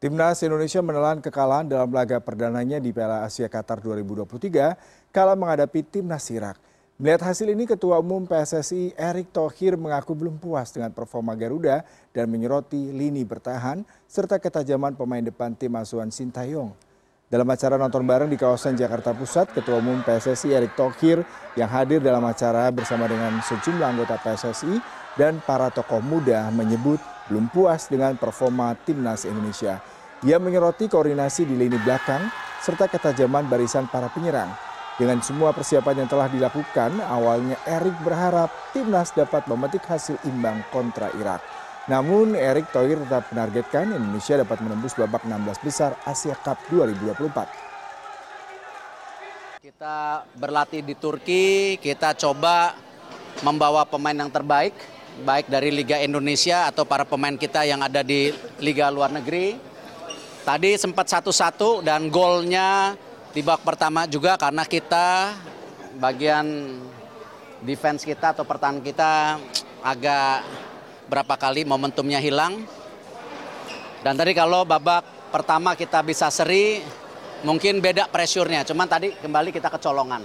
Timnas Indonesia menelan kekalahan dalam laga perdananya di Piala Asia Qatar 2023 kala menghadapi timnas Irak. Melihat hasil ini, Ketua Umum PSSI Erick Thohir mengaku belum puas dengan performa Garuda dan menyoroti lini bertahan serta ketajaman pemain depan tim asuhan Sintayong. Dalam acara nonton bareng di kawasan Jakarta Pusat, Ketua Umum PSSI Erick Thohir yang hadir dalam acara bersama dengan sejumlah anggota PSSI dan para tokoh muda menyebut belum puas dengan performa timnas Indonesia. Ia menyoroti koordinasi di lini belakang serta ketajaman barisan para penyerang. Dengan semua persiapan yang telah dilakukan, awalnya Erik berharap timnas dapat memetik hasil imbang kontra Irak. Namun Erik Thohir tetap menargetkan Indonesia dapat menembus babak 16 besar Asia Cup 2024. Kita berlatih di Turki, kita coba membawa pemain yang terbaik baik dari Liga Indonesia atau para pemain kita yang ada di Liga luar negeri. Tadi sempat satu-satu dan golnya di babak pertama juga karena kita bagian defense kita atau pertahanan kita agak berapa kali momentumnya hilang. Dan tadi kalau babak pertama kita bisa seri, mungkin beda pressure-nya. Cuman tadi kembali kita kecolongan.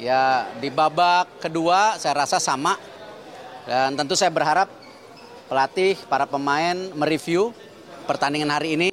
Ya di babak kedua saya rasa sama dan tentu saya berharap pelatih, para pemain mereview pertandingan hari ini.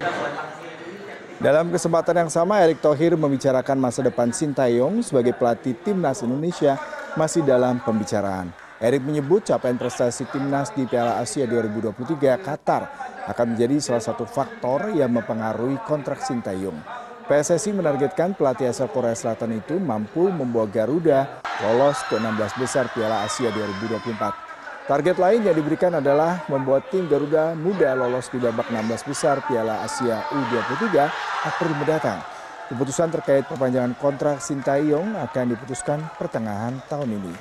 Dalam kesempatan yang sama, Erick Thohir membicarakan masa depan Sintayong sebagai pelatih timnas Indonesia masih dalam pembicaraan. Erick menyebut capaian prestasi timnas di Piala Asia 2023 Qatar akan menjadi salah satu faktor yang mempengaruhi kontrak Sintayong. PSSI menargetkan pelatih asal Korea Selatan itu mampu membawa Garuda lolos ke 16 besar Piala Asia 2024. Target lain yang diberikan adalah membuat tim Garuda Muda lolos di babak 16 besar Piala Asia U23 April mendatang. Keputusan terkait perpanjangan kontrak Sintayong akan diputuskan pertengahan tahun ini.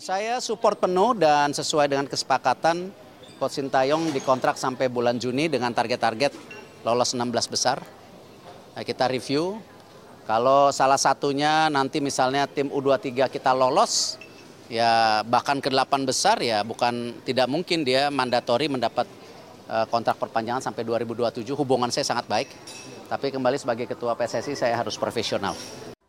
Saya support penuh dan sesuai dengan kesepakatan Coach Sintayong dikontrak sampai bulan Juni dengan target-target lolos 16 besar. Nah, kita review. Kalau salah satunya nanti misalnya tim U23 kita lolos, ya bahkan ke delapan besar ya bukan tidak mungkin dia mandatori mendapat uh, kontrak perpanjangan sampai 2027 hubungan saya sangat baik tapi kembali sebagai ketua PSSI saya harus profesional